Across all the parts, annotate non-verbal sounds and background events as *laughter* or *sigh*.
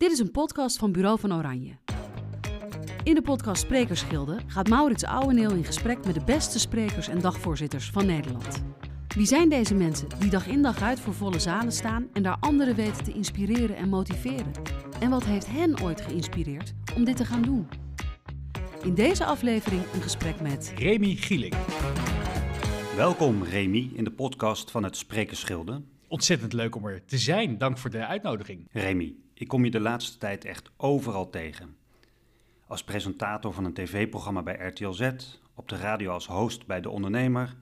Dit is een podcast van Bureau van Oranje. In de podcast Sprekersgilde gaat Maurits Ouweneel in gesprek met de beste sprekers en dagvoorzitters van Nederland. Wie zijn deze mensen die dag in dag uit voor volle zalen staan en daar anderen weten te inspireren en motiveren? En wat heeft hen ooit geïnspireerd om dit te gaan doen? In deze aflevering een gesprek met Remy Gieling. Welkom Remy in de podcast van het Sprekersgilde. Ontzettend leuk om er te zijn. Dank voor de uitnodiging. Remy, ik kom je de laatste tijd echt overal tegen. Als presentator van een tv-programma bij RTL Z, op de radio als host bij De Ondernemer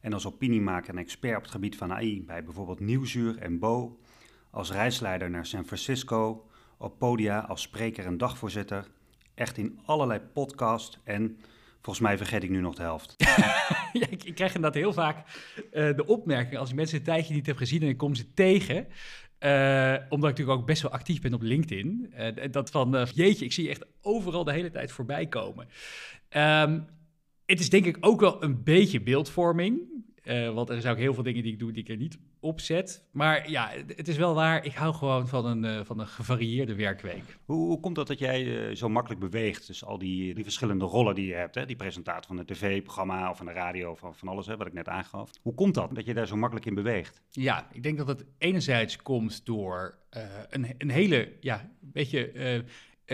en als opiniemaker en expert op het gebied van AI bij bijvoorbeeld Nieuwsuur en Bo, als reisleider naar San Francisco, op podia als spreker en dagvoorzitter, echt in allerlei podcasts en volgens mij vergeet ik nu nog de helft. *laughs* ik, ik, krijg inderdaad heel vaak uh, de opmerking als ik mensen een tijdje niet heb gezien en ik kom ze tegen. Uh, omdat ik natuurlijk ook best wel actief ben op LinkedIn. Uh, dat van, jeetje, ik zie je echt overal de hele tijd voorbij komen. Um, het is denk ik ook wel een beetje beeldvorming. Uh, want er zijn ook heel veel dingen die ik doe die ik er niet op zet. Maar ja, het is wel waar. Ik hou gewoon van een, uh, van een gevarieerde werkweek. Hoe, hoe komt dat dat jij uh, zo makkelijk beweegt? Dus al die, die verschillende rollen die je hebt. Hè? Die presentator van een tv-programma of van de radio, van, van alles hè, wat ik net aangaf. Hoe komt dat dat je daar zo makkelijk in beweegt? Ja, ik denk dat het enerzijds komt door een, een hele, ja, beetje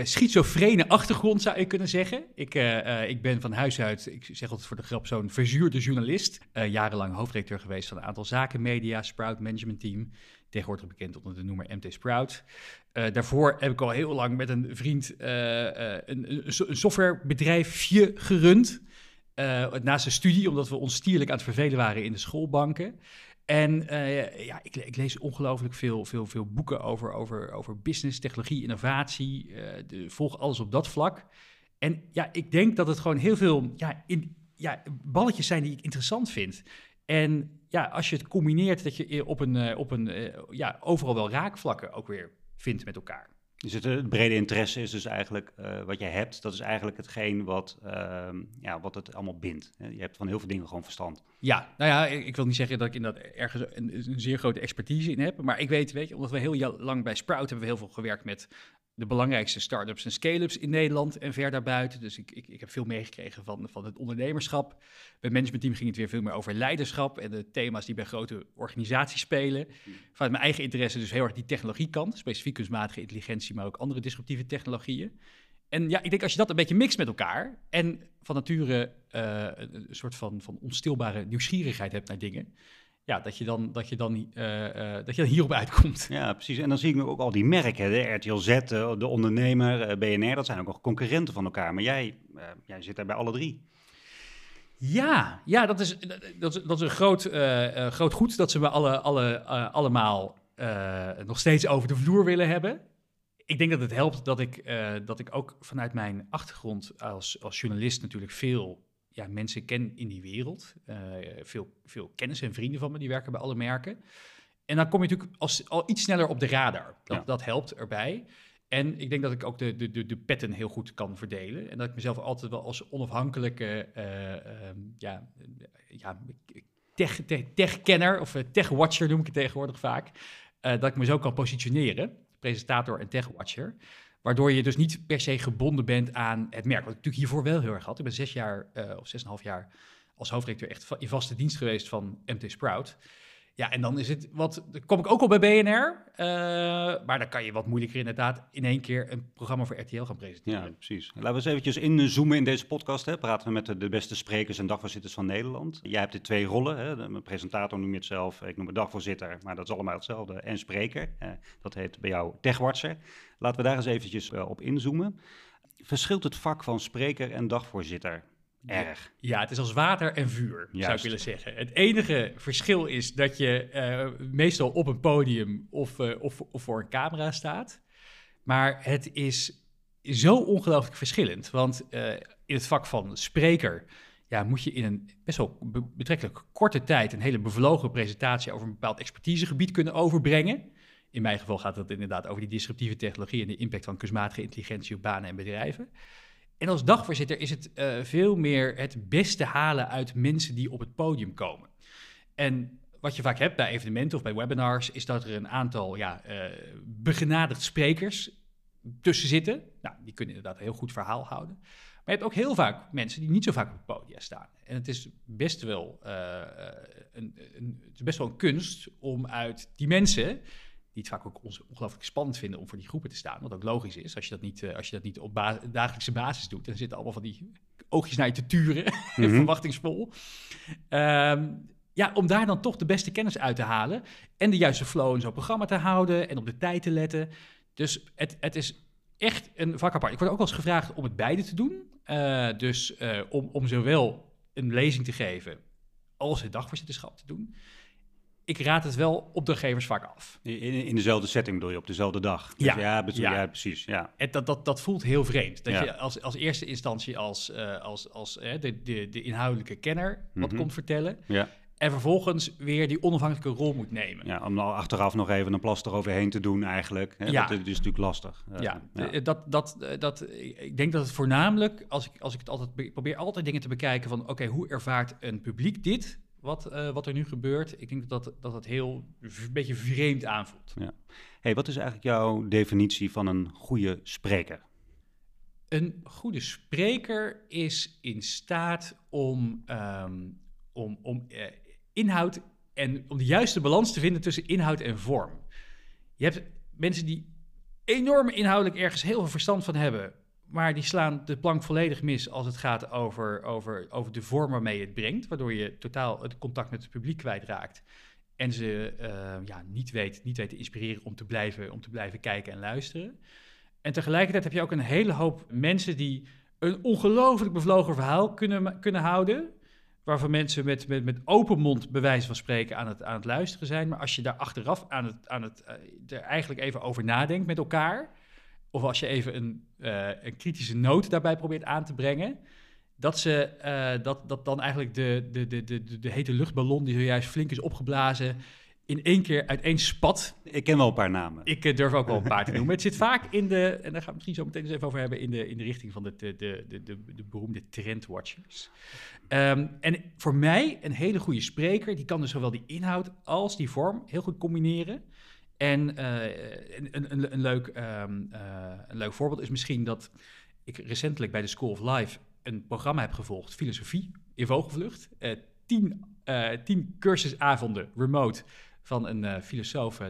schizofrene achtergrond, zou je kunnen zeggen. Ik, uh, uh, ik ben van huis uit, ik zeg altijd voor de grap, zo'n verzuurde journalist. jarenlang hoofdredacteur geweest van een aantal zakenmedia, Sprout Management Team. Tegenwoordig bekend onder de noemer MT Sprout. daarvoor heb ik al heel lang met een vriend een, een, een, softwarebedrijfje gerund. naast de studie, omdat we ons stierlijk aan het vervelen waren in de schoolbanken. En uh, ja, ik, ik, lees ongelooflijk veel, veel, veel boeken over, over, over business, technologie, innovatie. Uh, de, volg alles op dat vlak. En ja, ik denk dat het gewoon heel veel ja, in, ja, balletjes zijn die ik interessant vind. En ja, als je het combineert, dat je op een, op een ja, overal wel raakvlakken ook weer vindt met elkaar. Dus het, brede interesse is dus eigenlijk uh, wat je hebt, dat is eigenlijk hetgeen wat, uh, ja, wat het allemaal bindt. Je hebt van heel veel dingen gewoon verstand. Ja, nou ja, ik, ik wil niet zeggen dat ik in dat ergens een, een, zeer grote expertise in heb, maar ik weet, weet je, omdat we heel lang bij Sprout hebben we heel veel gewerkt met de belangrijkste start-ups en scale-ups in Nederland en ver daarbuiten. Dus ik, ik, ik heb veel meegekregen van, van het ondernemerschap. Bij managementteam ging het weer veel meer over leiderschap en de thema's die bij grote organisaties spelen. Vanuit mijn eigen interesse dus heel erg die technologiekant, specifiek kunstmatige intelligentie, maar ook andere disruptieve technologieën. En ja, ik denk als je dat een beetje mixt met elkaar en van nature uh, een soort van, van onstilbare nieuwsgierigheid hebt naar dingen, ja, dat je dan, dat je dan, uh, uh, dat je dan hierop uitkomt. Ja, precies. En dan zie ik ook al die merken, de RTL Z, de Ondernemer, BNR, dat zijn ook nog concurrenten van elkaar. Maar jij, jij zit daar bij alle drie. Ja, ja dat, is, dat, is, dat is een groot, groot goed dat ze we alle, alle, allemaal nog steeds over de vloer willen hebben. Ik denk dat het helpt dat ik, dat ik ook vanuit mijn achtergrond als, als journalist natuurlijk veel ja, mensen ken in die wereld. veel, veel kennis en vrienden van me die werken bij alle merken. En dan kom je natuurlijk als, al iets sneller op de radar. Dat, ja. dat helpt erbij. En ik denk dat ik ook de, de, de, de petten heel goed kan verdelen. En dat ik mezelf altijd wel als onafhankelijke uh, um, ja, ja, tech, tech, tech-kenner of tech-watcher noem ik het tegenwoordig vaak. Uh, dat ik me zo kan positioneren, presentator en tech-watcher. Waardoor je dus niet per se gebonden bent aan het merk. Wat ik natuurlijk hiervoor wel heel erg had. Ik ben zes jaar uh, of zes en een half jaar als hoofdredacteur echt in vaste dienst geweest van MT Sprout. Ja, en dan is het wat. Kom ik ook al bij BNR. Uh, maar dan kan je wat moeilijker inderdaad in één keer een programma voor RTL gaan presenteren. Ja, precies. Laten we eens eventjes inzoomen in deze podcast. Hè. Praten we met de, beste sprekers en dagvoorzitters van Nederland. Jij hebt de twee rollen. Hè. De, presentator noem je het zelf. Ik noem het dagvoorzitter, maar dat is allemaal hetzelfde. En spreker. Dat heet bij jou techwatcher. Laten we daar eens eventjes uh, op inzoomen. Verschilt het vak van spreker en dagvoorzitter? Erg. Ja, het is als water en vuur, Juist. zou ik willen zeggen. Het enige verschil is dat je uh, meestal op een podium of, uh, of, of, voor een camera staat. Maar het is zo ongelooflijk verschillend. Want uh, in het vak van spreker ja, moet je in een best wel be betrekkelijk korte tijd een hele bevlogen presentatie over een bepaald expertisegebied kunnen overbrengen. In mijn geval gaat het inderdaad over die disruptieve technologie en de impact van kunstmatige intelligentie op banen en bedrijven. En als dagvoorzitter is het uh, veel meer het beste halen uit mensen die op het podium komen. En wat je vaak hebt bij evenementen of bij webinars, is dat er een aantal ja, uh, begenadigd sprekers tussen zitten. Nou, die kunnen inderdaad een heel goed verhaal houden. Maar je hebt ook heel vaak mensen die niet zo vaak op het podium staan. En het is best wel, uh, een, een, het is best wel een kunst om uit die mensen, die het vaak ook ongelooflijk spannend vinden om voor die groepen te staan, wat ook logisch is, als je dat niet, uh, als je dat niet op ba dagelijkse basis doet, dan zitten allemaal van die oogjes naar je te turen, *laughs* mm -hmm. verwachtingsvol. Um, ja, om daar dan toch de beste kennis uit te halen en de juiste flow in zo'n programma te houden en op de tijd te letten. Dus het, het is echt een vak apart. Ik word ook wel eens gevraagd om het beide te doen. Uh, dus uh, om, om zowel een lezing te geven als het dagvoorzitterschap te doen. Ik raad het wel opdrachtgevers vaak af. In, in dezelfde setting bedoel je, op dezelfde dag? Dus ja, ja, ja. ja, precies. Ja. En dat, dat, dat voelt heel vreemd. Dat je als, als eerste instantie als, uh, als, als uh, de, de, de inhoudelijke kenner wat Mhm. komt vertellen. Ja. En vervolgens weer die onafhankelijke rol moet nemen. ja, om dan achteraf nog even een plaster overheen te doen eigenlijk. Hè? Ja. Dat is natuurlijk lastig. Eh, Ja, d- Dat, dat, eh, dat, ik denk dat het voornamelijk, als ik, als ik het altijd, ik probeer altijd dingen te bekijken van, oké, hoe ervaart een publiek dit, wat, eh, wat er nu gebeurt? Ik denk dat dat, dat het heel een beetje vreemd aanvoelt. Hey, wat is eigenlijk jouw definitie van een goede spreker? Een goede spreker is in staat om, ehm, om, om eh, inhoud en om de juiste balans te vinden tussen inhoud en vorm. Je hebt mensen die enorm inhoudelijk ergens heel veel verstand van hebben, maar die slaan de plank volledig mis als het gaat over, over, over de vorm waarmee je het brengt, waardoor je totaal het contact met het publiek kwijtraakt. En ze eh, ja, niet, weet, niet weet te inspireren om te, blijven, om te blijven kijken en luisteren. En tegelijkertijd heb je ook een hele hoop mensen die een ongelooflijk bevlogen verhaal kunnen, kunnen houden. Waarvan mensen met, met, met open mond, bij wijze van spreken, aan het, aan het luisteren zijn. Maar als je daar achteraf aan het, aan het, eh, er eigenlijk even over nadenkt met elkaar. Of als je even een, eh, een kritische noot daarbij probeert aan te brengen. Dat, ze, eh, dat, dat dan eigenlijk de, de, de, de, de, hete luchtballon die zojuist flink is opgeblazen. in één keer uiteen spat. Ik ken wel een paar namen. Ik eh, durf ook wel een paar te *laughs* noemen. Het zit vaak in de, en daar gaan we misschien zo meteen eens even over hebben, in de, in de richting van de, de, de, de, de, de beroemde trendwatchers. Ehm, en voor mij een hele goede spreker, die kan dus zowel die inhoud als die vorm heel goed combineren. En eh, een, een, een, leuk, ehm, eh, een leuk voorbeeld is misschien dat ik recentelijk bij de School of Life een programma heb gevolgd, filosofie in vogelvlucht. Eh, tien, tien cursusavonden remote van een filosoof,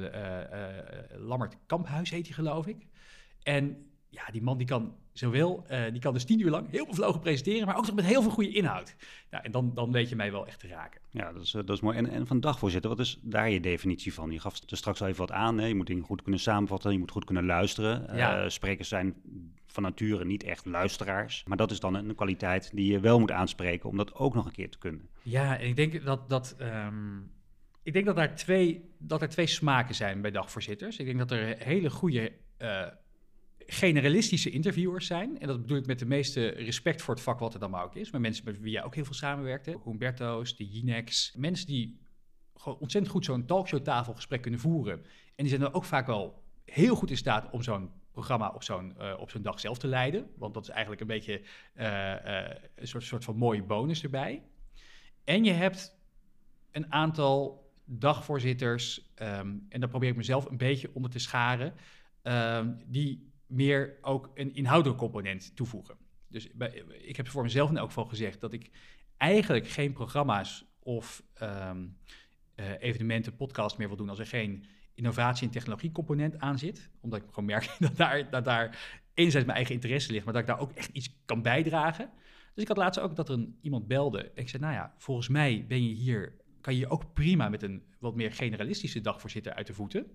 Lammert Kamphuis heet hij geloof ik. En ja, die man die kan zowel, eh, die kan dus tien uur lang heel bevlogen presenteren, maar ook nog met heel veel goede inhoud. Nou, en dan, dan weet je mij wel echt te raken. Ja, dat is, eh, dat is mooi. En, en van dagvoorzitter, wat is daar je definitie van? Je gaf er straks al even wat aan. Hè? Je moet dingen goed kunnen samenvatten, je moet goed kunnen luisteren. Eh, sprekers zijn van nature niet echt luisteraars. Maar dat is dan een kwaliteit die je wel moet aanspreken om dat ook nog een keer te kunnen. Ja, en ik denk dat, dat, ehm, ik denk dat, daar twee, dat er twee smaken zijn bij dagvoorzitters. Ik denk dat er hele goede generalistische interviewers zijn. En dat bedoel ik met de meeste respect voor het vak wat er dan maar ook is. Maar mensen met wie jij ook heel veel samenwerkte. Humberto's, de Jinex. Mensen die gewoon ontzettend goed zo'n talkshowtafelgesprek kunnen voeren. En die zijn dan ook vaak wel heel goed in staat om zo'n programma op zo'n, eh, op dag zelf te leiden. Want dat is eigenlijk een beetje eh, eh, een soort, soort van mooie bonus erbij. En je hebt een aantal dagvoorzitters, ehm, en daar probeer ik mezelf een beetje onder te scharen, ehm, die meer ook een inhoudelijk component toevoegen. Dus ik heb voor mezelf in elk geval gezegd dat ik eigenlijk geen programma's of ehm, eh, evenementen, podcasts meer wil doen als er geen innovatie- en technologiecomponent aan zit. Omdat ik gewoon merk *laughs* dat daar, dat daar enerzijds mijn eigen interesse ligt, maar dat ik daar ook echt iets kan bijdragen. Dus ik had laatst ook dat er een, iemand belde. Ik zei, nou ja, volgens mij ben je hier, kan je hier ook prima met een wat meer generalistische dagvoorzitter uit de voeten.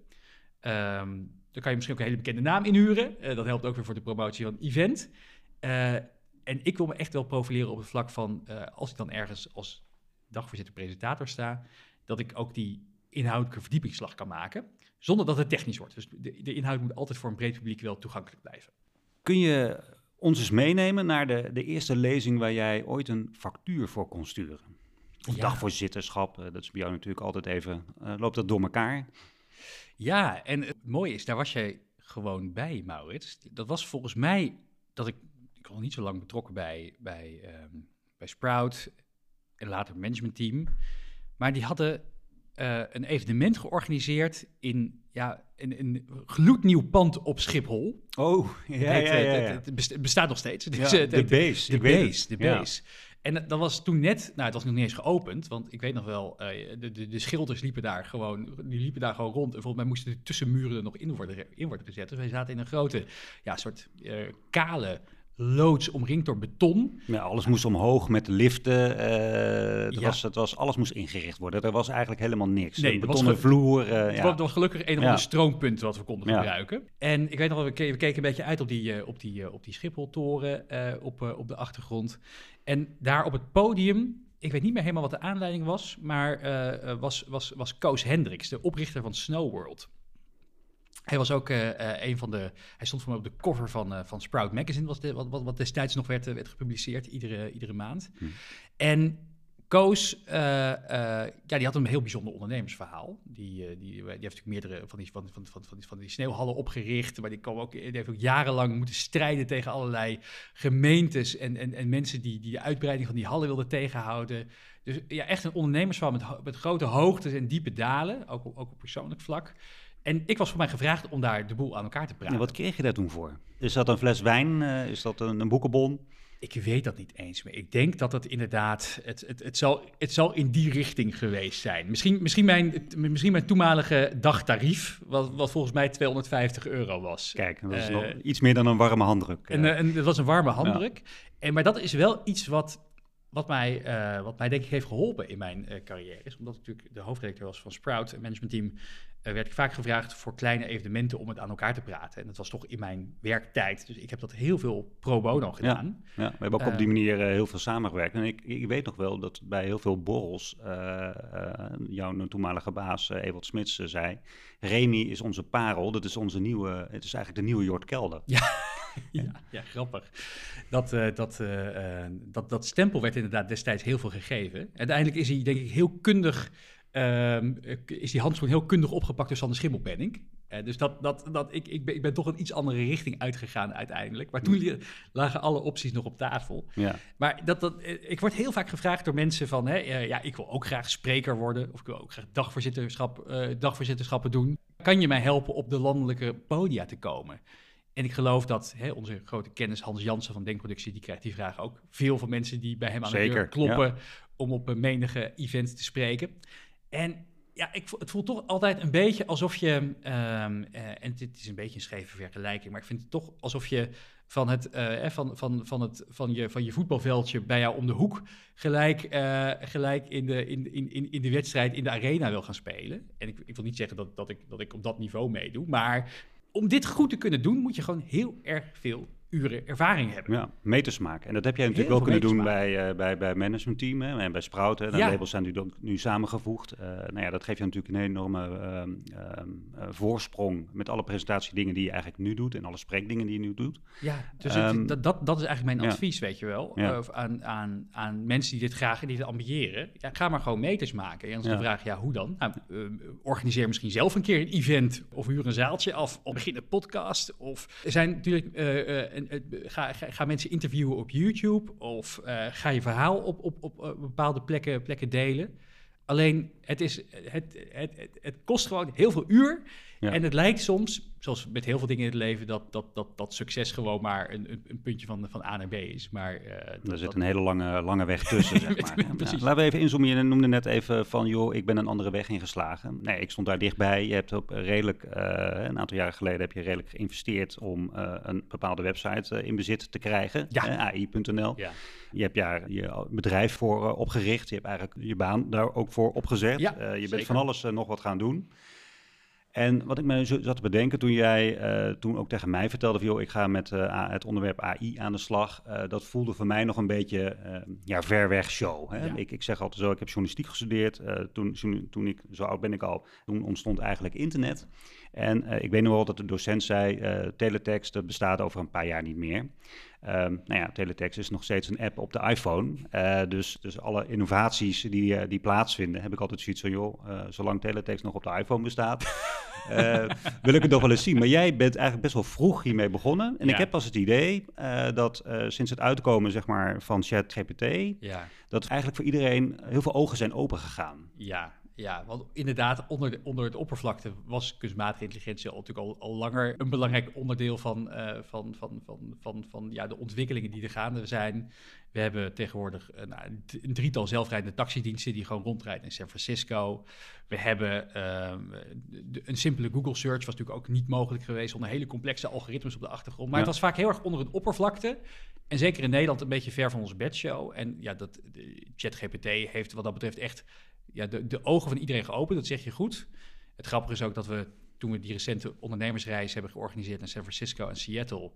Ehm, dan kan je misschien ook een hele bekende naam inhuren. Eh, dat helpt ook weer voor de promotie van het event. Eh, en ik wil me echt wel profileren op het vlak van, eh, als ik dan ergens als dagvoorzitter-presentator sta, dat ik ook die inhoudelijke verdiepingsslag kan maken, zonder dat het technisch wordt. Dus de, de inhoud moet altijd voor een breed publiek wel toegankelijk blijven. Kun je ons eens meenemen naar de, de eerste lezing waar jij ooit een factuur voor kon sturen? Of Ja. dagvoorzitterschap, dat is bij jou natuurlijk altijd even, loopt dat door elkaar? Ja, en het mooie is, daar was jij gewoon bij, Maurits. Dat was volgens mij dat ik, ik was niet zo lang betrokken bij, bij, ehm, bij Sprout en later het managementteam. Maar die hadden eh, een evenement georganiseerd in ja, een, een gloednieuw pand op Schiphol. Oh, ja, Het ja, heet, ja. ja. het- het best- bestaat nog steeds. Het de heet- Base, De Base, de Ja. Base. En dat- was toen net, nou het was nog niet eens geopend, want ik weet nog wel, eh, de, de, de schilders liepen daar gewoon, die liepen daar gewoon rond. En volgens mij moesten de tussenmuren er nog in worden, in worden gezet. Dus wij zaten in een grote, ja, soort eh, kale loods omringd door beton. Ja, alles moest omhoog met liften. eh, het Ja. was, het was, alles moest ingericht worden. Er was eigenlijk helemaal niks. Nee, een was betonnen ge- vloer. eh, Het ja. was- was gelukkig een of ander stroompunt wat we konden gebruiken. En ik weet nog wel, we ke- we keken een beetje uit op die, op die, op die Schipholtoren op, op de achtergrond. En daar op het podium, ik weet niet meer helemaal wat de aanleiding was, maar eh, eh, was, was, was Koos Hendricks, de oprichter van Snow World. Hij was ook eh, een van de. Hij stond voor mij op de cover van, van Sprout Magazine, was de, wat, wat, wat destijds nog werd, werd gepubliceerd, iedere, iedere maand. Hm. En Koos, eh, eh, ja, die had een heel bijzonder ondernemersverhaal. Die, eh, die, die heeft natuurlijk meerdere van die, van, van, van, van, die, van die sneeuwhallen opgericht. Maar die, kwam ook, die heeft ook jarenlang moeten strijden tegen allerlei gemeentes en, en, en mensen die, die de uitbreiding van die hallen wilden tegenhouden. Dus ja, echt een ondernemersverhaal met, met grote hoogtes en diepe dalen, ook, ook op persoonlijk vlak. En ik was voor mij gevraagd om daar de boel aan elkaar te praten. Ja, wat kreeg je daar toen voor? Is dat een fles wijn? Is dat een, een boekenbon? Ik weet dat niet eens meer. Ik denk dat het inderdaad, het, het, het, zal, het zal in die richting geweest zijn. Misschien, misschien, mijn, misschien mijn toenmalige dagtarief, wat, wat volgens mij 250 euro was. Kijk, dat is Eh, nog iets meer dan een warme handdruk. En, Eh, en dat was een warme handdruk. En, maar dat is wel iets wat, wat, mij, eh, wat mij denk ik heeft geholpen in mijn carrière. Is omdat ik natuurlijk de hoofdredacteur was van Sprout, een managementteam, werd ik vaak gevraagd voor kleine evenementen om het aan elkaar te praten. En dat was toch in mijn werktijd. Dus ik heb dat heel veel pro bono gedaan. Ja, we hebben ook op Eh, die manier eh, heel veel samengewerkt. En ik, ik weet nog wel dat bij heel veel borrels eh, eh, jouw toenmalige baas eh, Ewald Smits eh, zei... Remy is onze parel, dat is onze nieuwe, het is eigenlijk de nieuwe Jort Kelder. *laughs* Ja, ja, grappig. Dat, eh, dat, eh, eh, dat, dat stempel werd inderdaad destijds heel veel gegeven. Uiteindelijk is hij, denk ik, heel kundig. Ehm, eh, is die handschoen heel kundig opgepakt door Sander Schimmelpenning. Eh, dus dat, dat, dat, ik, ik, ben, ik ben toch een iets andere richting uitgegaan uiteindelijk. Maar toen li- lagen alle opties nog op tafel. Ja, Maar dat, dat, eh, ik word heel vaak gevraagd door mensen van... Hè, eh, ja, ik wil ook graag spreker worden... of ik wil ook graag dagvoorzitterschap, dagvoorzitterschappen doen. Kan je mij helpen op de landelijke podia te komen? En ik geloof dat hè, onze grote kennis Hans Jansen van Denkproductie... die krijgt die vraag ook. Veel van mensen die bij hem aan de Zeker, deur kloppen... om op een menige event te spreken. En ja, ik, het voelt toch altijd een beetje alsof je... ehm, eh, en dit is een beetje een scheve vergelijking... maar ik vind het toch alsof je van, het, eh, eh, van, van, van, het, van, je, van je voetbalveldje bij jou om de hoek... gelijk, gelijk in, de, in, in, in de wedstrijd in de arena wil gaan spelen. En ik, ik wil niet zeggen dat, dat, ik, dat ik op dat niveau meedoe... maar om dit goed te kunnen doen... moet je gewoon heel erg veel uren ervaring hebben. ja, meters maken. En dat heb jij natuurlijk Heel wel kunnen doen bij, eh bij, bij managementteam hè, en bij Sprout. Hè. De Ja. labels zijn nu, nu samengevoegd. Eh, nou ja, dat geeft je natuurlijk een enorme ehm, ehm, eh, voorsprong met alle presentatiedingen die je eigenlijk nu doet en alle spreekdingen die je nu doet. Ja, dus het- Ehm, dat, dat, dat is eigenlijk mijn ja. advies, weet je wel. Ja. aan, aan, aan mensen die dit graag die dit ambiëren. Ja, ga maar gewoon meters maken. En dan is Ja. de vraag, ja, hoe dan? Nou, organiseer misschien zelf een keer een event. Of huur een zaaltje af. Of begin een podcast. Of er zijn natuurlijk... eh, ga, ga, mensen interviewen op YouTube. Of eh, ga je verhaal op, op, op eh, bepaalde plekken, plekken delen. Alleen, het, is, het, het, het, kost gewoon heel veel uur. Ja. En het lijkt soms, zoals met heel veel dingen in het leven, dat, dat, dat, dat succes gewoon maar een, een, puntje van, van A naar B is. Maar dat, Er zit dat- een hele lange, lange weg tussen, *laughs* zeg maar. Ja, laten we even inzoomen. Je noemde net even van, joh, ik ben een andere weg ingeslagen. Nee, ik stond daar dichtbij. Je hebt op redelijk, eh, een aantal jaren geleden heb je redelijk geïnvesteerd om eh, een bepaalde website in bezit te krijgen. Ja. AI.nl. ja. Je hebt daar je bedrijf voor opgericht. Je hebt eigenlijk je baan daar ook voor opgezet. Ja, Eh, je zeker. bent van alles eh, nog wat gaan doen. En wat ik me zat te bedenken toen jij eh, toen ook tegen mij vertelde van joh, ik ga met het onderwerp AI aan de slag. dat voelde voor mij nog een beetje ja, ver weg show. Hè? Ja. Ik, ik zeg altijd zo, ik heb journalistiek gestudeerd. toen, toen, toen ik, zo oud ben ik al, toen ontstond eigenlijk internet. En eh, ik weet nog wel dat de docent zei, eh teletext dat bestaat over een paar jaar niet meer. Ehm, nou ja, teletext is nog steeds een app op de iPhone. Eh, dus, dus alle innovaties die, die plaatsvinden, heb ik altijd zoiets van, joh, zolang teletext nog op de iPhone bestaat, *laughs* wil ik het nog wel eens zien. Maar jij bent eigenlijk best wel vroeg hiermee begonnen. En Ja. ik heb pas het idee dat sinds het uitkomen zeg maar, van ChatGPT, Ja, dat eigenlijk voor iedereen heel veel ogen zijn opengegaan. ja, Ja, want inderdaad, onder, de, onder het oppervlakte was kunstmatige intelligentie al, natuurlijk al, al langer een belangrijk onderdeel van, uh, van, van, van, van, van ja, de ontwikkelingen die er gaande zijn. We hebben tegenwoordig uh, nou, een drietal zelfrijdende taxidiensten die gewoon rondrijden in San Francisco. We hebben uh, een simpele Google search, was natuurlijk ook niet mogelijk geweest zonder hele complexe algoritmes op de achtergrond. Maar ja. het was vaak heel erg onder het oppervlakte. En zeker in Nederland een beetje ver van onze bedshow. En ja, dat ChatGPT heeft wat dat betreft echt ja, de, de ogen van iedereen geopend. Dat zeg je goed. Het grappige is ook dat we toen we die recente ondernemersreis hebben georganiseerd naar San Francisco en Seattle,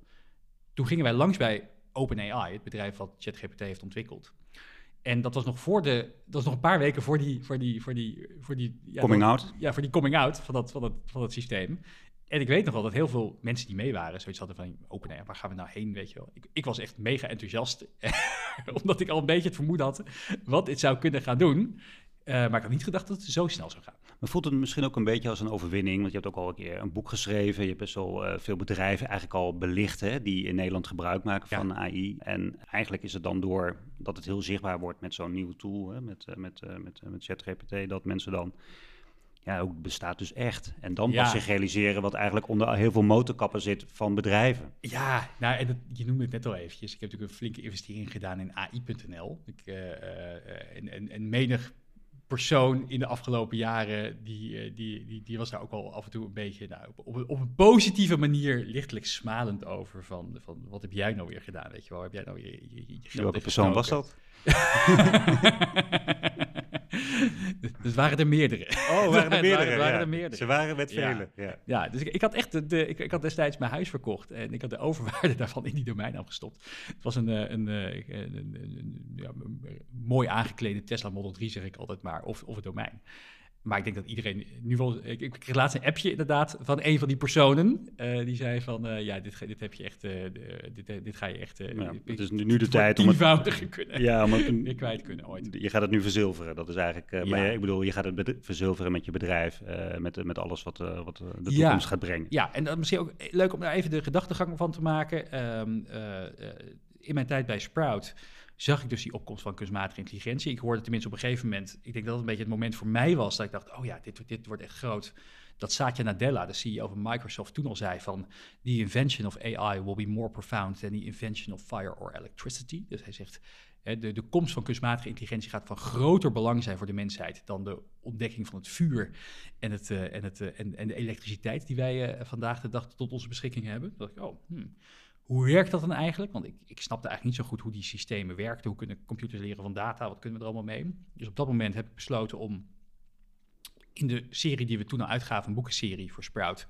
toen gingen wij langs bij OpenAI, het bedrijf wat ChatGPT heeft ontwikkeld. En dat was nog voor de, dat was nog een paar weken voor die, voor die, voor die, voor die ja, coming out. Ja, voor die coming out van dat, van dat, van dat systeem. En ik weet nog wel dat heel veel mensen die mee waren, zoiets hadden van, OpenAI, waar gaan we nou heen, weet je wel. Ik, ik was echt mega enthousiast, *laughs* omdat ik al een beetje het vermoeden had wat dit zou kunnen gaan doen. Uh, maar ik had niet gedacht dat het zo snel zou gaan. Maar voelt het misschien ook een beetje als een overwinning? Want je hebt ook al een keer een boek geschreven. Je hebt best wel uh, veel bedrijven eigenlijk al belicht hè, die in Nederland gebruik maken ja. van AI. En eigenlijk is het dan door dat het heel zichtbaar wordt met zo'n nieuwe tool, hè, met, uh, met, met, met ChatGPT, dat mensen dan ja, ook bestaat dus echt. En dan ja. pas zich realiseren wat eigenlijk onder heel veel motorkappen zit van bedrijven. Ja, nou, en dat, je noemde het net al eventjes. Ik heb natuurlijk een flinke investering gedaan in AI.nl. Ik, uh, uh, en, en, en menig persoon in de afgelopen jaren, die, uh, die, die, die was daar ook al af en toe een beetje nou, op, op, op, een positieve manier lichtelijk smalend over. Van, van wat heb jij nou weer gedaan? Weet je wel, heb jij nou je, je, je Welke persoon was dat? *laughs* *laughs* *laughs* dus waren er meerdere. Oh, waren er *laughs* meerdere. waren, waren er meerdere. Ze waren met velen. Ja, ja. dus ik, ik, had echt de, ik, ik, had destijds mijn huis verkocht en ik had de overwaarde *laughs* daarvan in die domeinnaam gestopt. Het was een, een, een, een ja, mooi aangeklede Tesla Model 3, zeg ik altijd maar, of, of een domein. Maar ik denk dat iedereen nu wel. Ik, ik kreeg laatst een appje inderdaad van een van die personen. Uh, die zei van uh, ja, dit, dit heb je echt. Uh, dit, dit ga je echt. Ja, het is nu de tijd om het kunnen. Ja, om het *laughs* kwijt kunnen ooit. Je gaat het nu verzilveren. Dat is eigenlijk. Ja. Maar ik bedoel, je gaat het verzilveren met je bedrijf. met, met alles wat, wat de toekomst gaat brengen. Ja, en dan misschien ook leuk om daar even de gedachtegang van te maken. Um, in mijn tijd bij Sprout zag ik dus die opkomst van kunstmatige intelligentie. Ik hoorde tenminste op een gegeven moment, ik denk dat het een beetje het moment voor mij was, dat ik dacht, oh ja, dit, dit wordt echt groot. Dat Satya Nadella, de CEO van Microsoft, toen al zei van, the invention of AI will be more profound than the invention of fire or electricity. Dus hij zegt, de, de komst van kunstmatige intelligentie gaat van groter belang zijn voor de mensheid dan de ontdekking van het vuur en, het, uh, en, het, uh, en, en de elektriciteit die wij uh, vandaag de dag tot onze beschikking hebben. Dat ik, oh, hmm. Hoe werkt dat dan eigenlijk? Want ik, ik snapte eigenlijk niet zo goed hoe die systemen werkten. Hoe kunnen computers leren van data? Wat kunnen we er allemaal mee? Dus op dat moment heb ik besloten om in de serie die we toen al uitgaven, een boekenserie voor Sprout,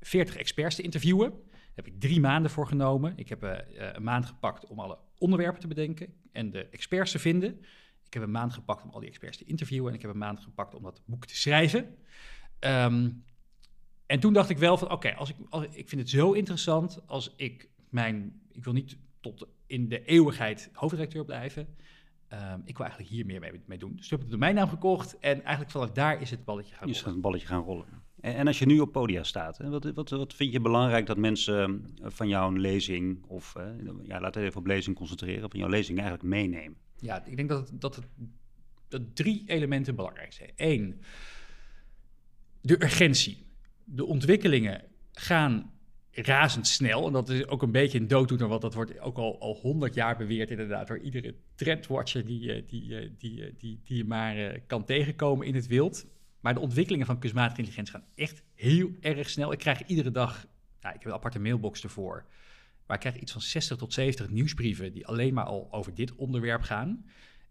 40 experts te interviewen. Daar heb ik drie maanden voor genomen. Ik heb uh, een maand gepakt om alle onderwerpen te bedenken en de experts te vinden. Ik heb een maand gepakt om al die experts te interviewen. En ik heb een maand gepakt om dat boek te schrijven. Um, en toen dacht ik wel van, oké, als ik, als, ik vind het zo interessant als ik mijn, ik wil niet tot in de eeuwigheid hoofdredacteur blijven. Um, ik wil eigenlijk hier meer mee, mee doen. Dus toen heb ik de domeinnaam gekocht en eigenlijk vanaf daar is het balletje gaan rollen. Is het balletje gaan rollen. En, en, als je nu op podia staat, hè, wat, wat, wat vind je belangrijk dat mensen van jouw lezing, of uh, ja, laten we even op lezing concentreren, op jouw lezing eigenlijk meenemen? Ja, ik denk dat, het, dat, het, dat drie elementen belangrijk zijn. Eén, de urgentie. De ontwikkelingen gaan razendsnel. En dat is ook een beetje een dooddoener, want dat wordt ook al, al 100 jaar beweerd inderdaad door iedere trendwatcher die, eh, die, eh, eh, die, die je maar kan tegenkomen in het wild. Maar de ontwikkelingen van kunstmatige intelligentie gaan echt heel erg snel. Ik krijg iedere dag, nou, ik heb een aparte mailbox ervoor, maar ik krijg iets van 60 tot 70 nieuwsbrieven die alleen maar al over dit onderwerp gaan.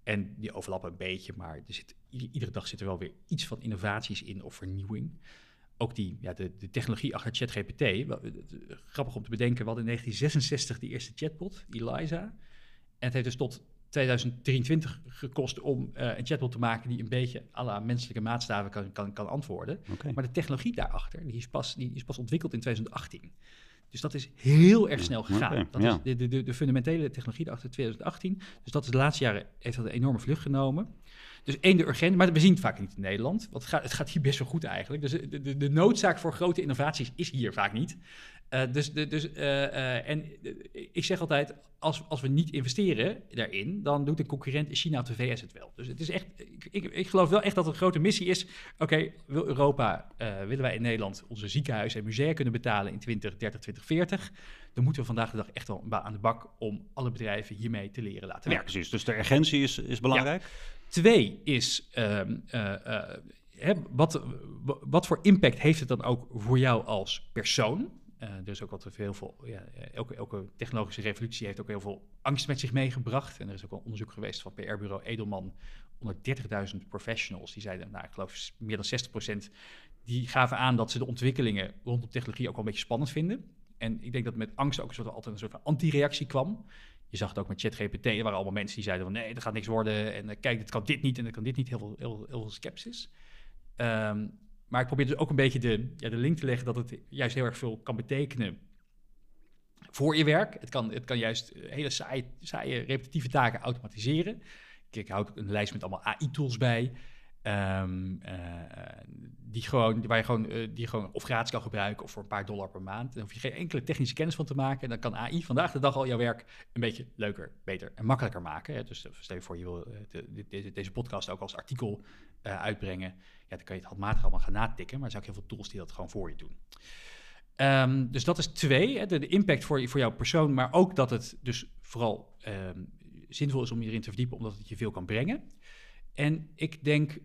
En die overlappen een beetje, maar er zit, iedere dag zit er wel weer iets van innovaties in of vernieuwing ook die, ja, de, de technologie achter ChatGPT. Grappig om te bedenken, we hadden in 1966 die eerste chatbot, Eliza. En het heeft dus tot 2023 gekost om uh, een chatbot te maken die een beetje à la menselijke maatstaven kan, kan, kan antwoorden. Okay. Maar de technologie daarachter, die is, pas, die is pas ontwikkeld in 2018. Dus dat is heel erg snel gegaan. Okay, dat ja. is de, de, de, fundamentele technologie daarachter 2018. Dus dat is de laatste jaren heeft dat een enorme vlucht genomen. Dus één, de urgentie, maar we zien het vaak niet in Nederland. Want het gaat, het gaat hier best wel goed eigenlijk. Dus de, de, de noodzaak voor grote innovaties is hier vaak niet. Uh, dus, dus uh, en ik zeg altijd, als, als we niet investeren daarin, dan doet de concurrent in China of de VS het wel. Dus het is echt, ik, ik, ik geloof wel echt dat het een grote missie is. Oké, wil Europa, willen wij in Nederland onze ziekenhuizen en musea kunnen betalen in 2030, 2040? Dan moeten we vandaag de dag echt wel aan de bak om alle bedrijven hiermee te leren laten werken. precies, dus de urgentie is, is belangrijk. Twee is, ehm, hè, wat, wat voor impact heeft het dan ook voor jou als persoon? Uh, is ook wat heel veel, ja, elke, elke, technologische revolutie heeft ook heel veel angst met zich meegebracht. En er is ook wel onderzoek geweest van PR-bureau Edelman onder 30.000 professionals. Die zeiden, nou, ik geloof meer dan 60%, die gaven aan dat ze de ontwikkelingen rondom technologie ook wel een beetje spannend vinden. En ik denk dat met angst ook een soort, altijd een soort van anti-reactie kwam. Je zag het ook met ChatGPT. Er waren allemaal mensen die zeiden van nee, dat gaat niks worden. En uh, kijk, dit kan dit niet en dat kan dit niet. Heel veel, heel, heel veel sceptisch. Um, maar ik probeer dus ook een beetje de, ja, de link te leggen dat het juist heel erg veel kan betekenen voor je werk. Het kan, het kan juist hele saaie, saaie repetitieve taken automatiseren. Ik, houd een lijst met allemaal AI-tools bij. Um, uh, die, gewoon, waar je gewoon, uh, die gewoon of gratis kan gebruiken of voor een paar dollar per maand. Dan hoef je geen enkele technische kennis van te maken. En dan kan AI vandaag de dag al jouw werk een beetje leuker, beter en makkelijker maken. Dus stel je voor, je wil de, deze podcast ook als artikel uitbrengen. Ja, dan kan je het handmatig allemaal gaan natikken. Maar er zijn ook heel veel tools die dat gewoon voor je doen. Um, dus dat is twee, hè, de, impact voor, voor jouw persoon, maar ook dat het dus vooral um, zinvol is om je erin te verdiepen, omdat het je veel kan brengen. En ik denk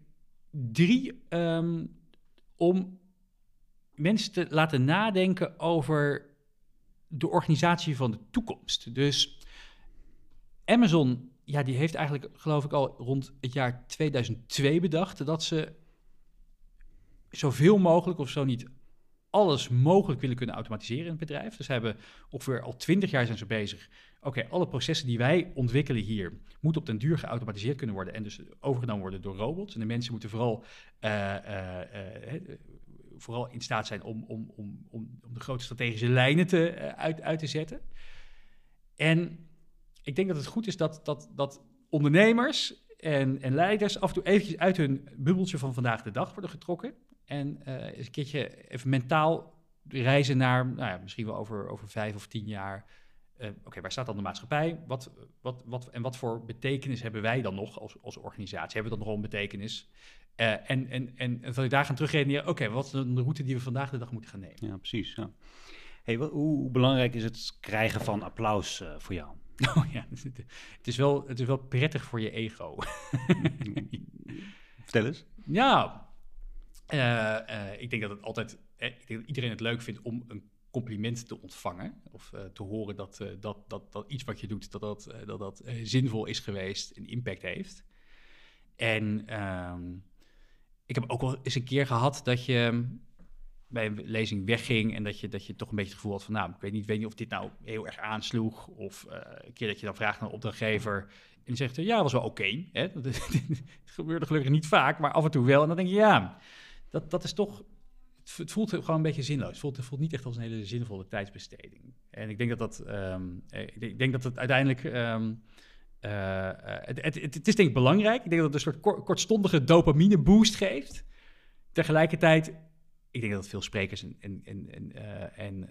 drie, um, om mensen te laten nadenken over de organisatie van de toekomst. Dus Amazon, ja, die heeft eigenlijk, geloof ik, al rond het jaar 2002 bedacht dat ze zoveel mogelijk, of zo niet alles mogelijk willen kunnen automatiseren in het bedrijf. Dus hebben ongeveer al twintig jaar zijn ze bezig. Oké, alle processen die wij ontwikkelen hier moeten op den duur geautomatiseerd kunnen worden en dus overgenomen worden door robots. En de mensen moeten vooral, uh, uh, uh, vooral in staat zijn om, om, om, om de grote strategische lijnen te, uit, uit te zetten. En ik denk dat het goed is dat, dat, dat ondernemers en, en leiders af en toe eventjes uit hun bubbeltje van vandaag de dag worden getrokken. En uh, eens een keertje even mentaal reizen naar, nou ja, misschien wel over, over vijf of tien jaar. Uh, Oké, waar staat dan de maatschappij? Wat, wat, wat, en wat voor betekenis hebben wij dan nog als, als organisatie? Hebben we dan nog een betekenis? Uh, en, en, en, en je daar gaan terugredeneren, oké, wat is de route die we vandaag de dag moeten gaan nemen? Ja, precies. Ja. Hey, wat, hoe belangrijk is het krijgen van applaus voor jou? *laughs* Oh ja, *laughs* het is wel, het is wel prettig voor je ego. *laughs* Vertel eens. Ja, ik denk dat het altijd, eh, dat iedereen het leuk vindt om een compliment te ontvangen. Of te horen dat, dat, dat, dat iets wat je doet, dat dat, dat, dat zinvol is geweest en impact heeft. En um, ik heb ook wel eens een keer gehad dat je bij een lezing wegging en dat je, dat je toch een beetje het gevoel had van, nou, ik weet niet, weet niet of dit nou heel erg aansloeg. Of een keer dat je dan vraagt naar een opdrachtgever en die zegt, ja, was wel oké. Het *laughs* gebeurde gelukkig niet vaak, maar af en toe wel. En dan denk je, ja, dat, dat is toch. Het voelt gewoon een beetje zinloos. Het voelt, het voelt niet echt als een hele zinvolle tijdsbesteding. En ik denk dat dat. Um, ik denk dat het uiteindelijk. Um, uh, het, het, het, is denk ik belangrijk. Ik denk dat het een soort kortstondige dopamine boost geeft. Tegelijkertijd, ik denk dat veel sprekers en, en, en, en, en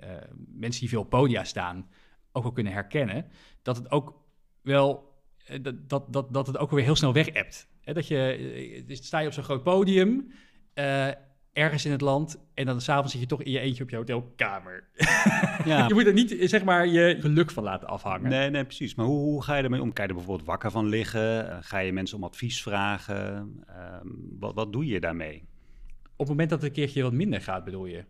mensen die veel op podia staan ook wel kunnen herkennen. Dat het ook wel. Dat, dat, dat, dat het ook weer heel snel weg hebt. dat je, sta je op zo'n groot podium uh, ergens in het land. En dan s'avonds zit je toch in je eentje op je hotelkamer. Ja. *laughs* je moet er niet, zeg maar, je geluk van laten afhangen. Nee, nee, precies. Maar hoe, hoe ga je ermee om? Kan je er bijvoorbeeld wakker van liggen? Uh, ga je mensen om advies vragen? Uh, wat, wat doe je daarmee? Op het moment dat het een keertje wat minder gaat, bedoel je?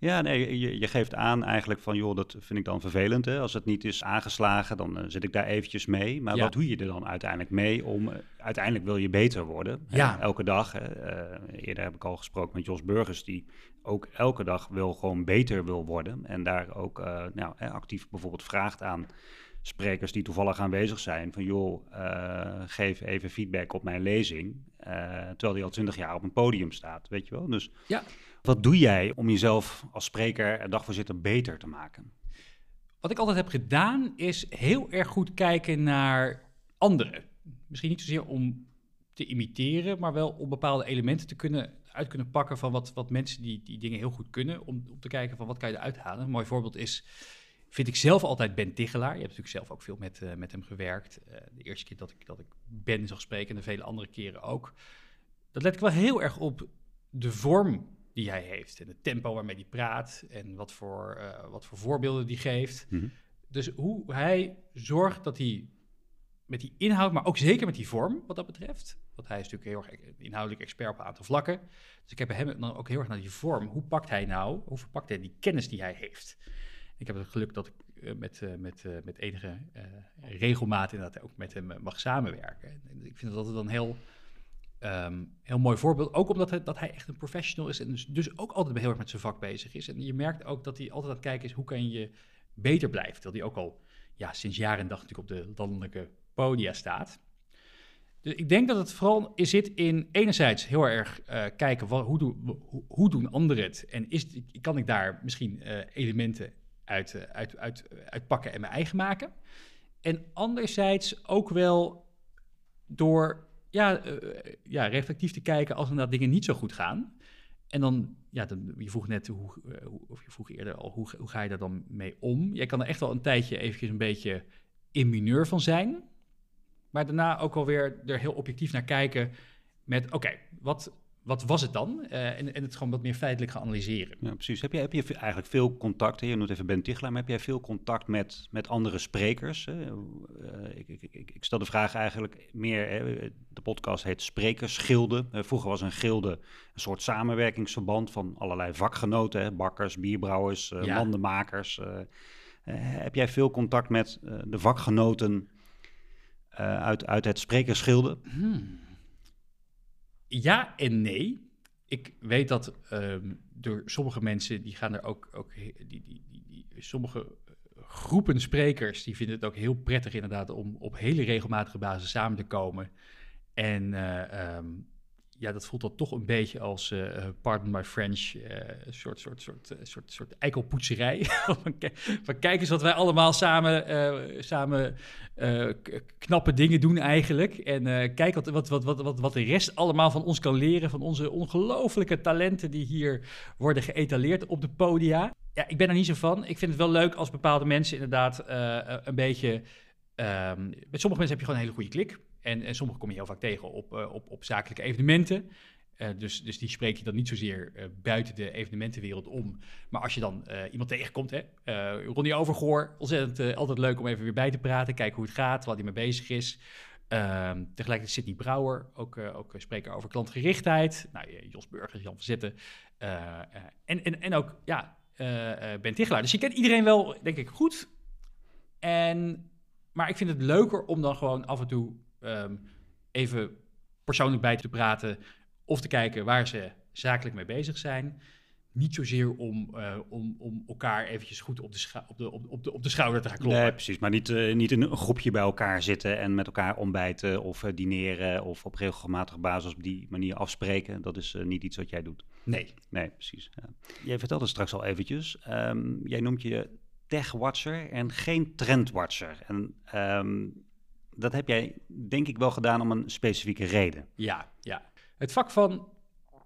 Ja, nee, je, je, geeft aan eigenlijk van, joh, dat vind ik dan vervelend. Hè? Als het niet is aangeslagen, dan uh, zit ik daar eventjes mee. Maar ja. wat doe je er dan uiteindelijk mee om, uh, uiteindelijk wil je beter worden. Ja. Hè? Elke dag, uh, eerder heb ik al gesproken met Jos Burgers, die ook elke dag wil gewoon beter wil worden. En daar ook nou, actief bijvoorbeeld vraagt aan sprekers die toevallig aanwezig zijn van joh, uh, geef even feedback op mijn lezing, terwijl die al twintig jaar op een podium staat, weet je wel. Dus ja. wat doe jij om jezelf als spreker en dagvoorzitter beter te maken? Wat ik altijd heb gedaan is heel erg goed kijken naar anderen. Misschien niet zozeer om te imiteren, maar wel om bepaalde elementen te kunnen uit kunnen pakken van wat, wat mensen die die dingen heel goed kunnen, om, om te kijken van wat kan je eruit halen. Een mooi voorbeeld is, vind ik zelf altijd Ben Tichelaar. Je hebt natuurlijk zelf ook veel met, uh, met hem gewerkt. Uh, de eerste keer dat ik, dat ik Ben zag spreken en de vele andere keren ook. Dat let ik wel heel erg op de vorm die hij heeft en het tempo waarmee hij praat en wat voor, uh, wat voor voorbeelden die geeft. Mhm. Dus hoe hij zorgt dat hij met die inhoud, maar ook zeker met die vorm wat dat betreft. Want hij is natuurlijk heel erg inhoudelijk expert op een aantal vlakken. Dus ik heb hem dan ook heel erg naar die vorm. Hoe pakt hij nou, hoe verpakt hij die kennis die hij heeft? Ik heb het geluk dat ik uh, met, uh, met, uh, met enige regelmaat inderdaad ook met hem mag samenwerken. En ik vind dat altijd een heel, um, heel mooi voorbeeld. Ook omdat hij, dat hij echt een professional is en dus, dus ook altijd heel erg met zijn vak bezig is. En je merkt ook dat hij altijd aan het kijken is, hoe kan je beter blijven? Terwijl hij ook al ja, sinds jaar en dag natuurlijk op de landelijke podia staat. Dus ik denk dat het vooral zit in enerzijds heel erg kijken hoe, doen, hoe, hoe, doen anderen het en is, kan ik daar misschien uh, elementen uit, uh, uit, uit, uitpakken en mijn eigen maken. En anderzijds ook wel door ja, ja, reflectief te kijken als inderdaad dingen niet zo goed gaan. En dan, ja, dan, je vroeg net, hoe, hoe, of je vroeg eerder al, hoe, hoe ga je daar dan mee om? Jij kan er echt wel een tijdje eventjes een beetje in mineur van zijn. Maar daarna ook alweer er heel objectief naar kijken met, oké, wat, wat was het dan? Uh, en, en het gewoon wat meer feitelijk gaan analyseren. Ja, precies. Heb je, heb je eigenlijk veel contact, je noemt even Ben Tichelaar, maar heb jij veel contact met, met andere sprekers? Uh, ik, ik, ik, ik, stel de vraag eigenlijk meer, hè, de podcast heet Sprekersgilde. Uh, vroeger was een gilde een soort samenwerkingsverband van allerlei vakgenoten, hè, bakkers, bierbrouwers, ja. mandenmakers. heb jij veel contact met de vakgenoten uit, uit het sprekersschilde? Hmm. Ja en nee. Ik weet dat um, door sommige mensen, die gaan er ook, ook die, die, die, sommige groepen sprekers, die vinden het ook heel prettig inderdaad om op hele regelmatige basis samen te komen. En uh, um, ja, dat voelt dan toch een beetje als, uh, pardon my French, uh, soort, soort, soort, soort, soort eikelpoetserij. *laughs* van, kijk eens wat wij allemaal samen, samen knappe dingen doen eigenlijk. En kijk wat, wat, wat, wat, wat, de rest allemaal van ons kan leren, van onze ongelofelijke talenten die hier worden geëtaleerd op de podia. Ja, ik ben er niet zo van. Ik vind het wel leuk als bepaalde mensen inderdaad een beetje... Um, met sommige mensen heb je gewoon een hele goede klik. En, en sommige kom je heel vaak tegen op, uh, op, op zakelijke evenementen. Uh, dus, dus die spreek je dan niet zozeer uh, buiten de evenementenwereld om. Maar als je dan iemand tegenkomt, hè, Ronnie Overgoor, ontzettend altijd leuk om even weer bij te praten, kijken hoe het gaat, wat hij mee bezig is. Ehm, tegelijkertijd Sidney Brouwer, ook, ook spreker over klantgerichtheid. Nou, Jos Burgers, Jan van Zitten. en, en, en ook ja, Ben Tichelaar. Dus je kent iedereen wel, denk ik, goed. En, maar ik vind het leuker om dan gewoon af en toe um, even persoonlijk bij te praten of te kijken waar ze zakelijk mee bezig zijn. Niet zozeer om, uh, om, om elkaar eventjes goed op de, op, de, op, de, op de schouder te gaan kloppen. Nee, precies. Maar niet, uh, niet in een groepje bij elkaar zitten en met elkaar ontbijten of uh, dineren of op regelmatige basis op die manier afspreken. Dat is niet iets wat jij doet. Nee. Nee, precies. Ja. Jij vertelde straks al eventjes. Um, jij noemt je tech-watcher en geen trend-watcher. En um, dat heb jij denk ik wel gedaan om een specifieke reden. Ja, ja. Het vak van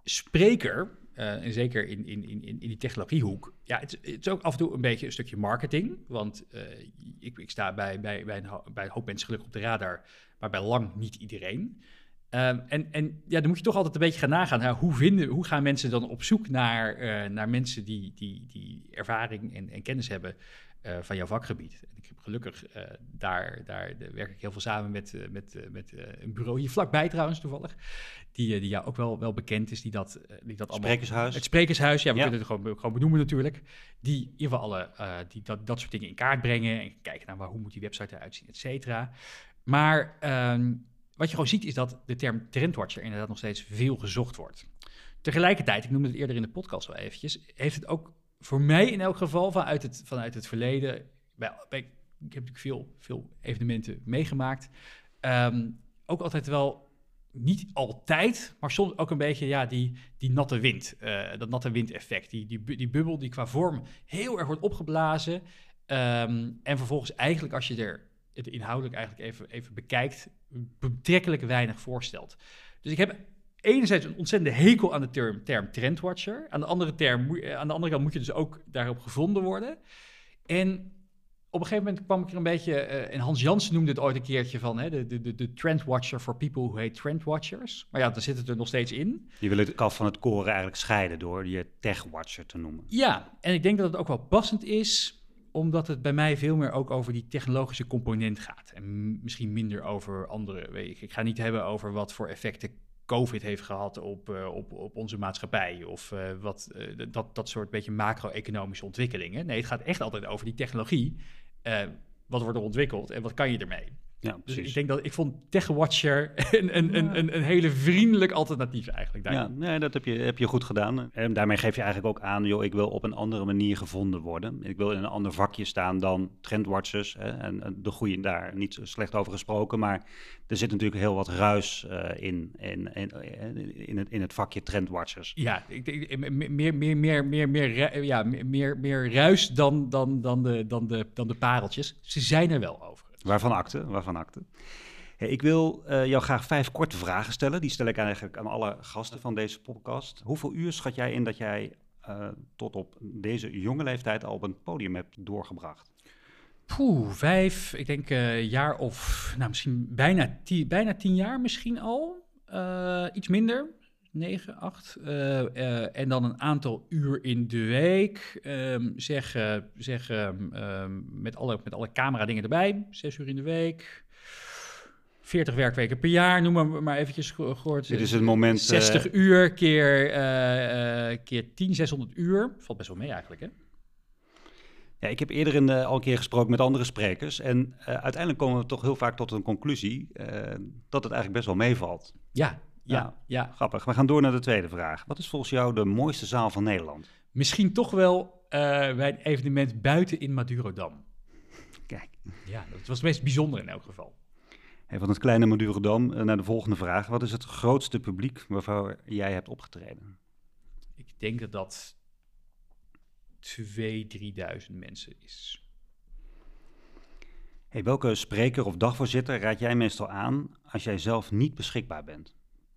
spreker, uh, en zeker in, in, in, in die technologiehoek, ja, het, is ook af en toe een beetje een stukje marketing. Want uh, ik, ik, sta bij, bij, bij, een, bij hoop mensen gelukkig op de radar, maar bij lang niet iedereen. Um, en, en ja, dan moet je toch altijd een beetje gaan nagaan. Hoe, vinden, hoe gaan mensen dan op zoek naar, uh, naar mensen die, die, die ervaring en, en kennis hebben uh, van jouw vakgebied? En ik heb gelukkig uh, daar, daar werk ik heel veel samen met, met, met een bureau hier vlakbij trouwens toevallig. Die, die jou ook wel, wel bekend is, die dat, die dat allemaal... Sprekershuis. Het Sprekershuis, ja, we ja. kunnen het gewoon, gewoon benoemen natuurlijk. Die in ieder geval alle, die dat, dat soort dingen in kaart brengen en kijken naar waar, hoe moet die website eruit zien, et cetera. Maar... Um, wat je gewoon ziet is dat de term trendwatcher inderdaad nog steeds veel gezocht wordt. Tegelijkertijd, ik noemde het eerder in de podcast wel eventjes, heeft het ook voor mij in elk geval vanuit het, vanuit het verleden, ik heb natuurlijk veel, veel evenementen meegemaakt, um, ook altijd wel, niet altijd, maar soms ook een beetje ja, die, die natte wind, uh, dat natte windeffect, die, die, die bubbel die qua vorm heel erg wordt opgeblazen. Um, en vervolgens eigenlijk als je er het inhoudelijk eigenlijk even, even bekijkt, betrekkelijk weinig voorstelt. Dus ik heb enerzijds een ontzettende hekel aan de term, term trendwatcher. Aan de, andere term, eh, aan de andere kant moet je dus ook daarop gevonden worden. En op een gegeven moment kwam ik er een beetje... eh, en Hans Jansen noemde het ooit een keertje van... Hè, de, de, de, trendwatcher for people who hate trendwatchers. Maar ja, daar zit het er nog steeds in. Je wil het kaf van het koren eigenlijk scheiden door je tech-watcher te noemen. Ja, en ik denk dat het ook wel passend is, omdat het bij mij veel meer ook over die technologische component gaat. En misschien minder over andere. Weet ik, ik ga niet hebben over wat voor effecten COVID heeft gehad op, eh, op, op onze maatschappij. Of eh, wat, eh, dat, dat soort beetje macro-economische ontwikkelingen. Nee, het gaat echt altijd over die technologie. Wat wordt er ontwikkeld en wat kan je ermee? Ja, Dus precies. ik denk dat ik vond TechWatcher *laughs* een, een, een, een, een hele vriendelijk alternatief eigenlijk. Ja, daarin. nee, dat heb je, heb je goed gedaan. En daarmee geef je eigenlijk ook aan, joh, ik wil op een andere manier gevonden worden. Ik wil in een ander vakje staan dan trendwatchers. Hè, en, de goeie daar niet zo slecht over gesproken, maar er zit natuurlijk heel wat ruis eh, in, in, in, in, het, in het vakje trendwatchers. Ja, ik eh, meer, meer, meer, meer, meer, ja, meer, meer, meer ruis dan, dan, dan, de, dan, de, dan de pareltjes. Ze zijn er wel overigens. Waarvan akte, waarvan. Hey, ik wil eh, jou graag vijf korte vragen stellen. Die stel ik eigenlijk aan alle gasten van deze podcast. Hoeveel uur schat jij in dat jij eh, tot op deze jonge leeftijd al op een podium hebt doorgebracht? Poeh, vijf, ik denk een jaar of, nou misschien bijna tien, bijna tien jaar misschien al. Eh, iets minder, negen, acht. Eh, eh, en dan een aantal uur in de week. Ehm, zeg eh, zeg met, alle, met alle camera dingen erbij, zes uur in de week. 40 werkweken per jaar, noem maar, maar eventjes ge- gehoord. Dit is het moment... eh, 60 uur keer, eh, eh, keer 10, 600 uur. Valt best wel mee eigenlijk, hè? Ja, ik heb eerder in, eh, al een keer gesproken met andere sprekers. En eh, uiteindelijk komen we toch heel vaak tot een conclusie eh, dat het eigenlijk best wel meevalt. Ja, ja, Ja. ja. Grappig. We gaan door naar de tweede vraag. Wat is volgens jou de mooiste zaal van Nederland? Misschien toch wel eh, bij een evenement buiten in Madurodam. Kijk. Ja, dat was het meest bijzonder in elk geval. Hey, van het kleine Madurodam eh, naar de volgende vraag. Wat is het grootste publiek waarvoor jij hebt opgetreden? Ik denk dat dat 2.000, 3.000 mensen is. Hey, welke spreker of dagvoorzitter raad jij meestal aan als jij zelf niet beschikbaar bent?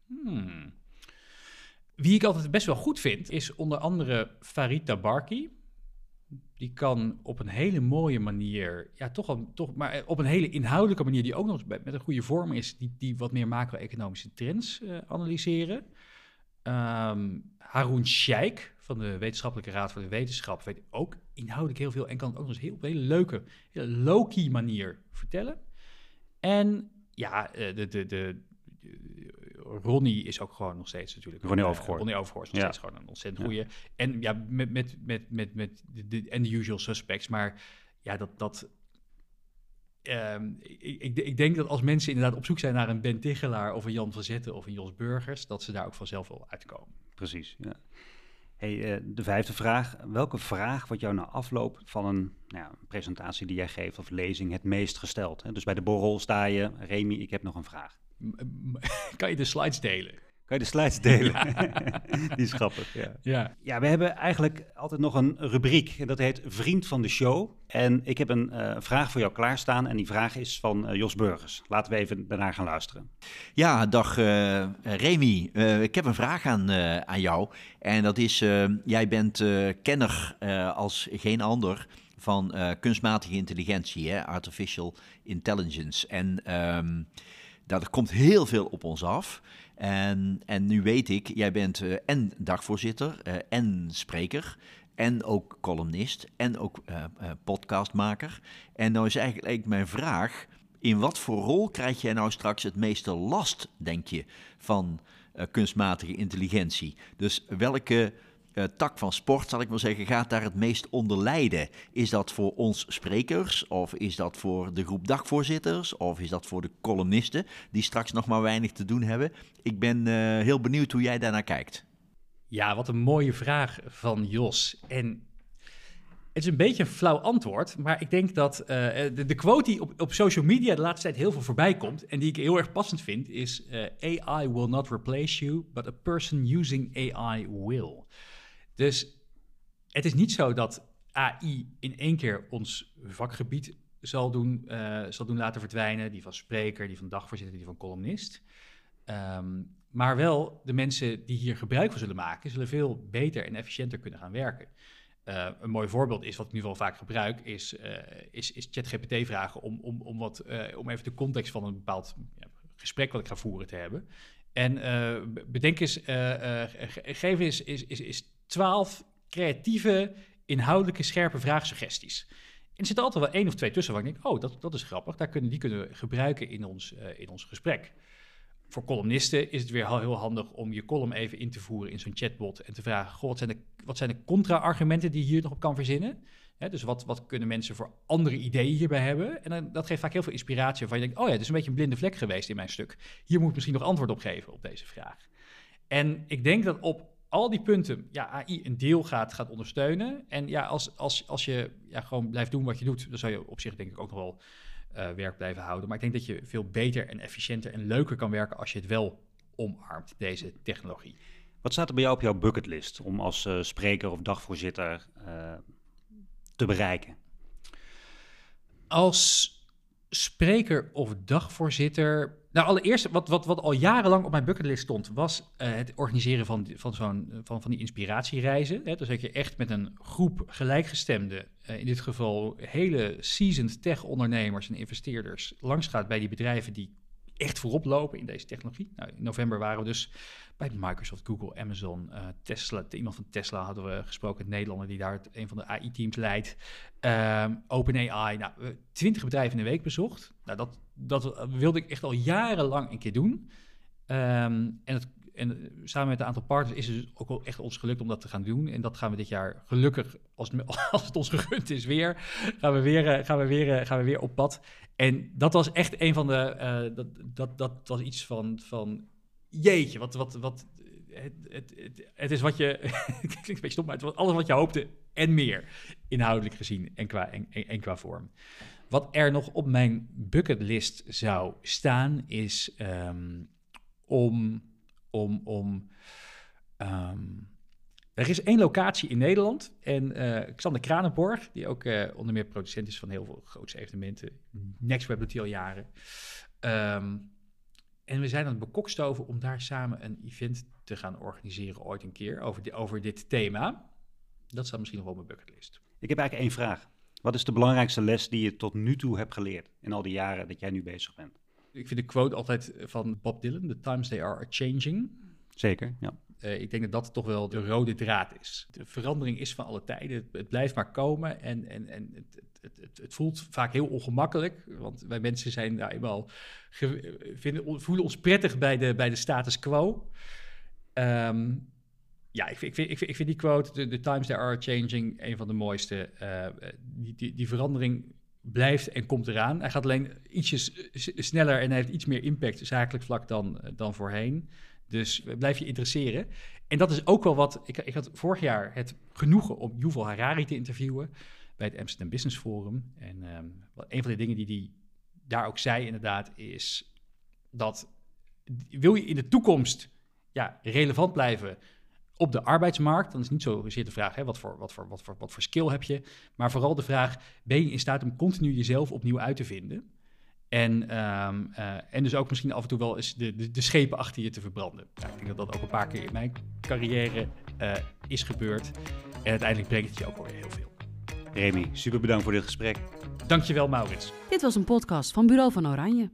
Hmm. Wie ik altijd best wel goed vind, is onder andere Farid Tabarki. Die kan op een hele mooie manier, ja, toch, al, toch maar op een hele inhoudelijke manier, die ook nog met een goede vorm is, die, die wat meer macro-economische trends eh, analyseren. Ehm Haroon Sheikh van de Wetenschappelijke Raad voor de Wetenschap weet ook inhoudelijk heel veel en kan het ook nog eens heel, op een hele leuke, low-key manier vertellen. En ja, eh, de, de, de- Ronnie is ook gewoon nog steeds natuurlijk. Ronnie eh, Overgoor. Ronnie Overgoor is nog Ja. steeds gewoon een ontzettend goede. En ja, met, met, met, met, met de, en de usual suspects. Maar ja, dat. dat ehm, ik, ik, ik denk dat als mensen inderdaad op zoek zijn naar een Ben Tichelaar of een Jan van Zetten of een Jos Burgers, dat ze daar ook vanzelf wel uitkomen. Precies, ja. Hey, eh, de vijfde vraag. Welke vraag wordt jou na afloop van een nou ja, presentatie die jij geeft of lezing het meest gesteld? Hè? Dus bij de borrel sta je, Remy, ik heb nog een vraag. Kan je de slides delen? Kan je de slides delen? *laughs* die is grappig, ja. Ja. Ja, we hebben eigenlijk altijd nog een rubriek. En dat heet Vriend van de Show. En ik heb een eh, vraag voor jou klaarstaan. En die vraag is van eh, Jos Burgers. Laten we even daarnaar gaan luisteren. Ja, dag eh, Remy. Eh, ik heb een vraag aan, eh, aan jou. En dat is, jij bent eh, kenner eh, als geen ander van eh, kunstmatige intelligentie, hè? artificial intelligence. En ehm daar komt heel veel op ons af. En, en nu weet ik, jij bent eh, en dagvoorzitter eh, en spreker en ook columnist en ook eh, podcastmaker. En nou is eigenlijk mijn vraag, in wat voor rol krijg jij nou straks het meeste last, denk je, van kunstmatige intelligentie? Dus welke eh, tak van sport, zal ik maar zeggen, gaat daar het meest onder lijden? Is dat voor ons sprekers, of is dat voor de groep dagvoorzitters, of is dat voor de columnisten, die straks nog maar weinig te doen hebben? Ik ben eh, heel benieuwd hoe jij daarnaar kijkt. Ja, wat een mooie vraag van Jos. En het is een beetje een flauw antwoord, maar ik denk dat eh, de, quote die op, op social media de laatste tijd heel veel voorbij komt en die ik heel erg passend vind, is AI will not replace you, but a person using AI will. Dus het is niet zo dat AI in één keer ons vakgebied zal doen, eh, zal doen laten verdwijnen, die van spreker, die van dagvoorzitter, die van columnist. Ehm, Maar wel de mensen die hier gebruik van zullen maken, zullen veel beter en efficiënter kunnen gaan werken. Uh, een mooi voorbeeld is, wat ik nu wel vaak gebruik, is, uh, is, is ChatGPT vragen om, om, om, wat, om even de context van een bepaald ja, gesprek wat ik ga voeren te hebben. En bedenk eens, geef eens is, is, is 12 creatieve, inhoudelijke, scherpe vraagsuggesties. En er zit altijd wel één of twee tussen waar ik denk, oh, dat, dat is grappig, daar kunnen, die kunnen we gebruiken in ons, in ons gesprek voor columnisten is het weer heel handig om je column even in te voeren in zo'n chatbot en te vragen: goh, wat zijn de, wat zijn de contra-argumenten die je hier nog op kan verzinnen? dus wat, wat kunnen mensen voor andere ideeën hierbij hebben? En dat geeft vaak heel veel inspiratie waarvan je denkt: oh ja, het is een beetje een blinde vlek geweest in mijn stuk. Hier moet ik misschien nog antwoord op geven op deze vraag. En ik denk dat op al die punten ja, AI een deel gaat, gaat ondersteunen. En ja, als, als, als je ja, gewoon blijft doen wat je doet, dan zou je op zich denk ik ook nog wel uh, werk blijven houden. Maar ik denk dat je veel beter en efficiënter en leuker kan werken als je het wel omarmt, deze technologie. Wat staat er bij jou op jouw bucketlist om als uh, spreker of dagvoorzitter uh, te bereiken? Als spreker of dagvoorzitter. Nou, allereerst, wat, wat, wat al jarenlang op mijn bucketlist stond, was uh, het organiseren van, van, zo'n, van, van die inspiratiereizen. Hè? Dus dat je echt met een groep gelijkgestemde, uh, in dit geval hele seasoned tech-ondernemers en investeerders, langs gaat bij die bedrijven die echt voorop lopen in deze technologie. Nou, in november waren we dus bij Microsoft, Google, Amazon, uh, Tesla. Iemand van Tesla hadden we gesproken, een Nederlander die daar het, een van de AI-teams leidt. Um, OpenAI, nou, twintig bedrijven in de week bezocht. Nou, dat, dat wilde ik echt al jarenlang een keer doen. Um, en, het, en samen met een aantal partners is het dus ook wel echt ons gelukt om dat te gaan doen. En dat gaan we dit jaar gelukkig, als, *laughs* als het ons gegund is, weer. Gaan we weer, eh, gaan we weer, eh, gaan we weer op pad. En dat was echt een van de. Uh, dat, dat, dat was iets van. van jeetje, wat, wat, wat, het, het, het, het is wat je, *laughs* klinkt een beetje stom, maar het was alles wat je hoopte en meer, inhoudelijk gezien en qua, en, qua vorm. Wat er nog op mijn bucketlist zou staan, is um, om, om, om um, er is één locatie in Nederland en uh, Xander Kranenborg, die ook uh, onder meer producent is van heel veel grootste evenementen, NextWeb doet hij al jaren, um, en we zijn aan het bekokstoven om daar samen een event te gaan organiseren ooit een keer over, over dit thema. Dat staat misschien nog wel op mijn bucketlist. Ik heb eigenlijk één vraag. Wat is de belangrijkste les die je tot nu toe hebt geleerd in al die jaren dat jij nu bezig bent? Ik vind de quote altijd van Bob Dylan, The times they are changing. Zeker, ja. Uh, ik denk dat dat toch wel de rode draad is. De verandering is van alle tijden. Het, het blijft maar komen en, en, en het, het, het, voelt vaak heel ongemakkelijk, want wij mensen zijn nou eenmaal vinden, voelen ons prettig bij de, bij de status quo. Um, ja, ik, ik, ik, ik, vind die quote, the, times they are changing, een van de mooiste. Uh, die, die, die, verandering blijft en komt eraan. Hij gaat alleen ietsjes sneller en heeft iets meer impact zakelijk vlak dan, dan voorheen. Dus blijf je interesseren. En dat is ook wel wat. Ik, ik had vorig jaar het genoegen om Yuval Harari te interviewen bij het Amsterdam Business Forum. En um, een van de dingen die hij daar ook zei, inderdaad, is dat wil je in de toekomst ja, relevant blijven op de arbeidsmarkt, dan is niet zozeer de vraag hè, wat, voor, wat, voor, wat, voor, wat voor skill heb je, maar vooral de vraag: ben je in staat om continu jezelf opnieuw uit te vinden? En, um, uh, en dus ook misschien af en toe wel eens de, de, de schepen achter je te verbranden. Ja, ik denk dat dat ook een paar keer in mijn carrière uh, is gebeurd. En uiteindelijk brengt het je ook wel heel veel. Remy, super bedankt voor dit gesprek. Dankjewel, Maurits. Dit was een podcast van Bureau van Oranje.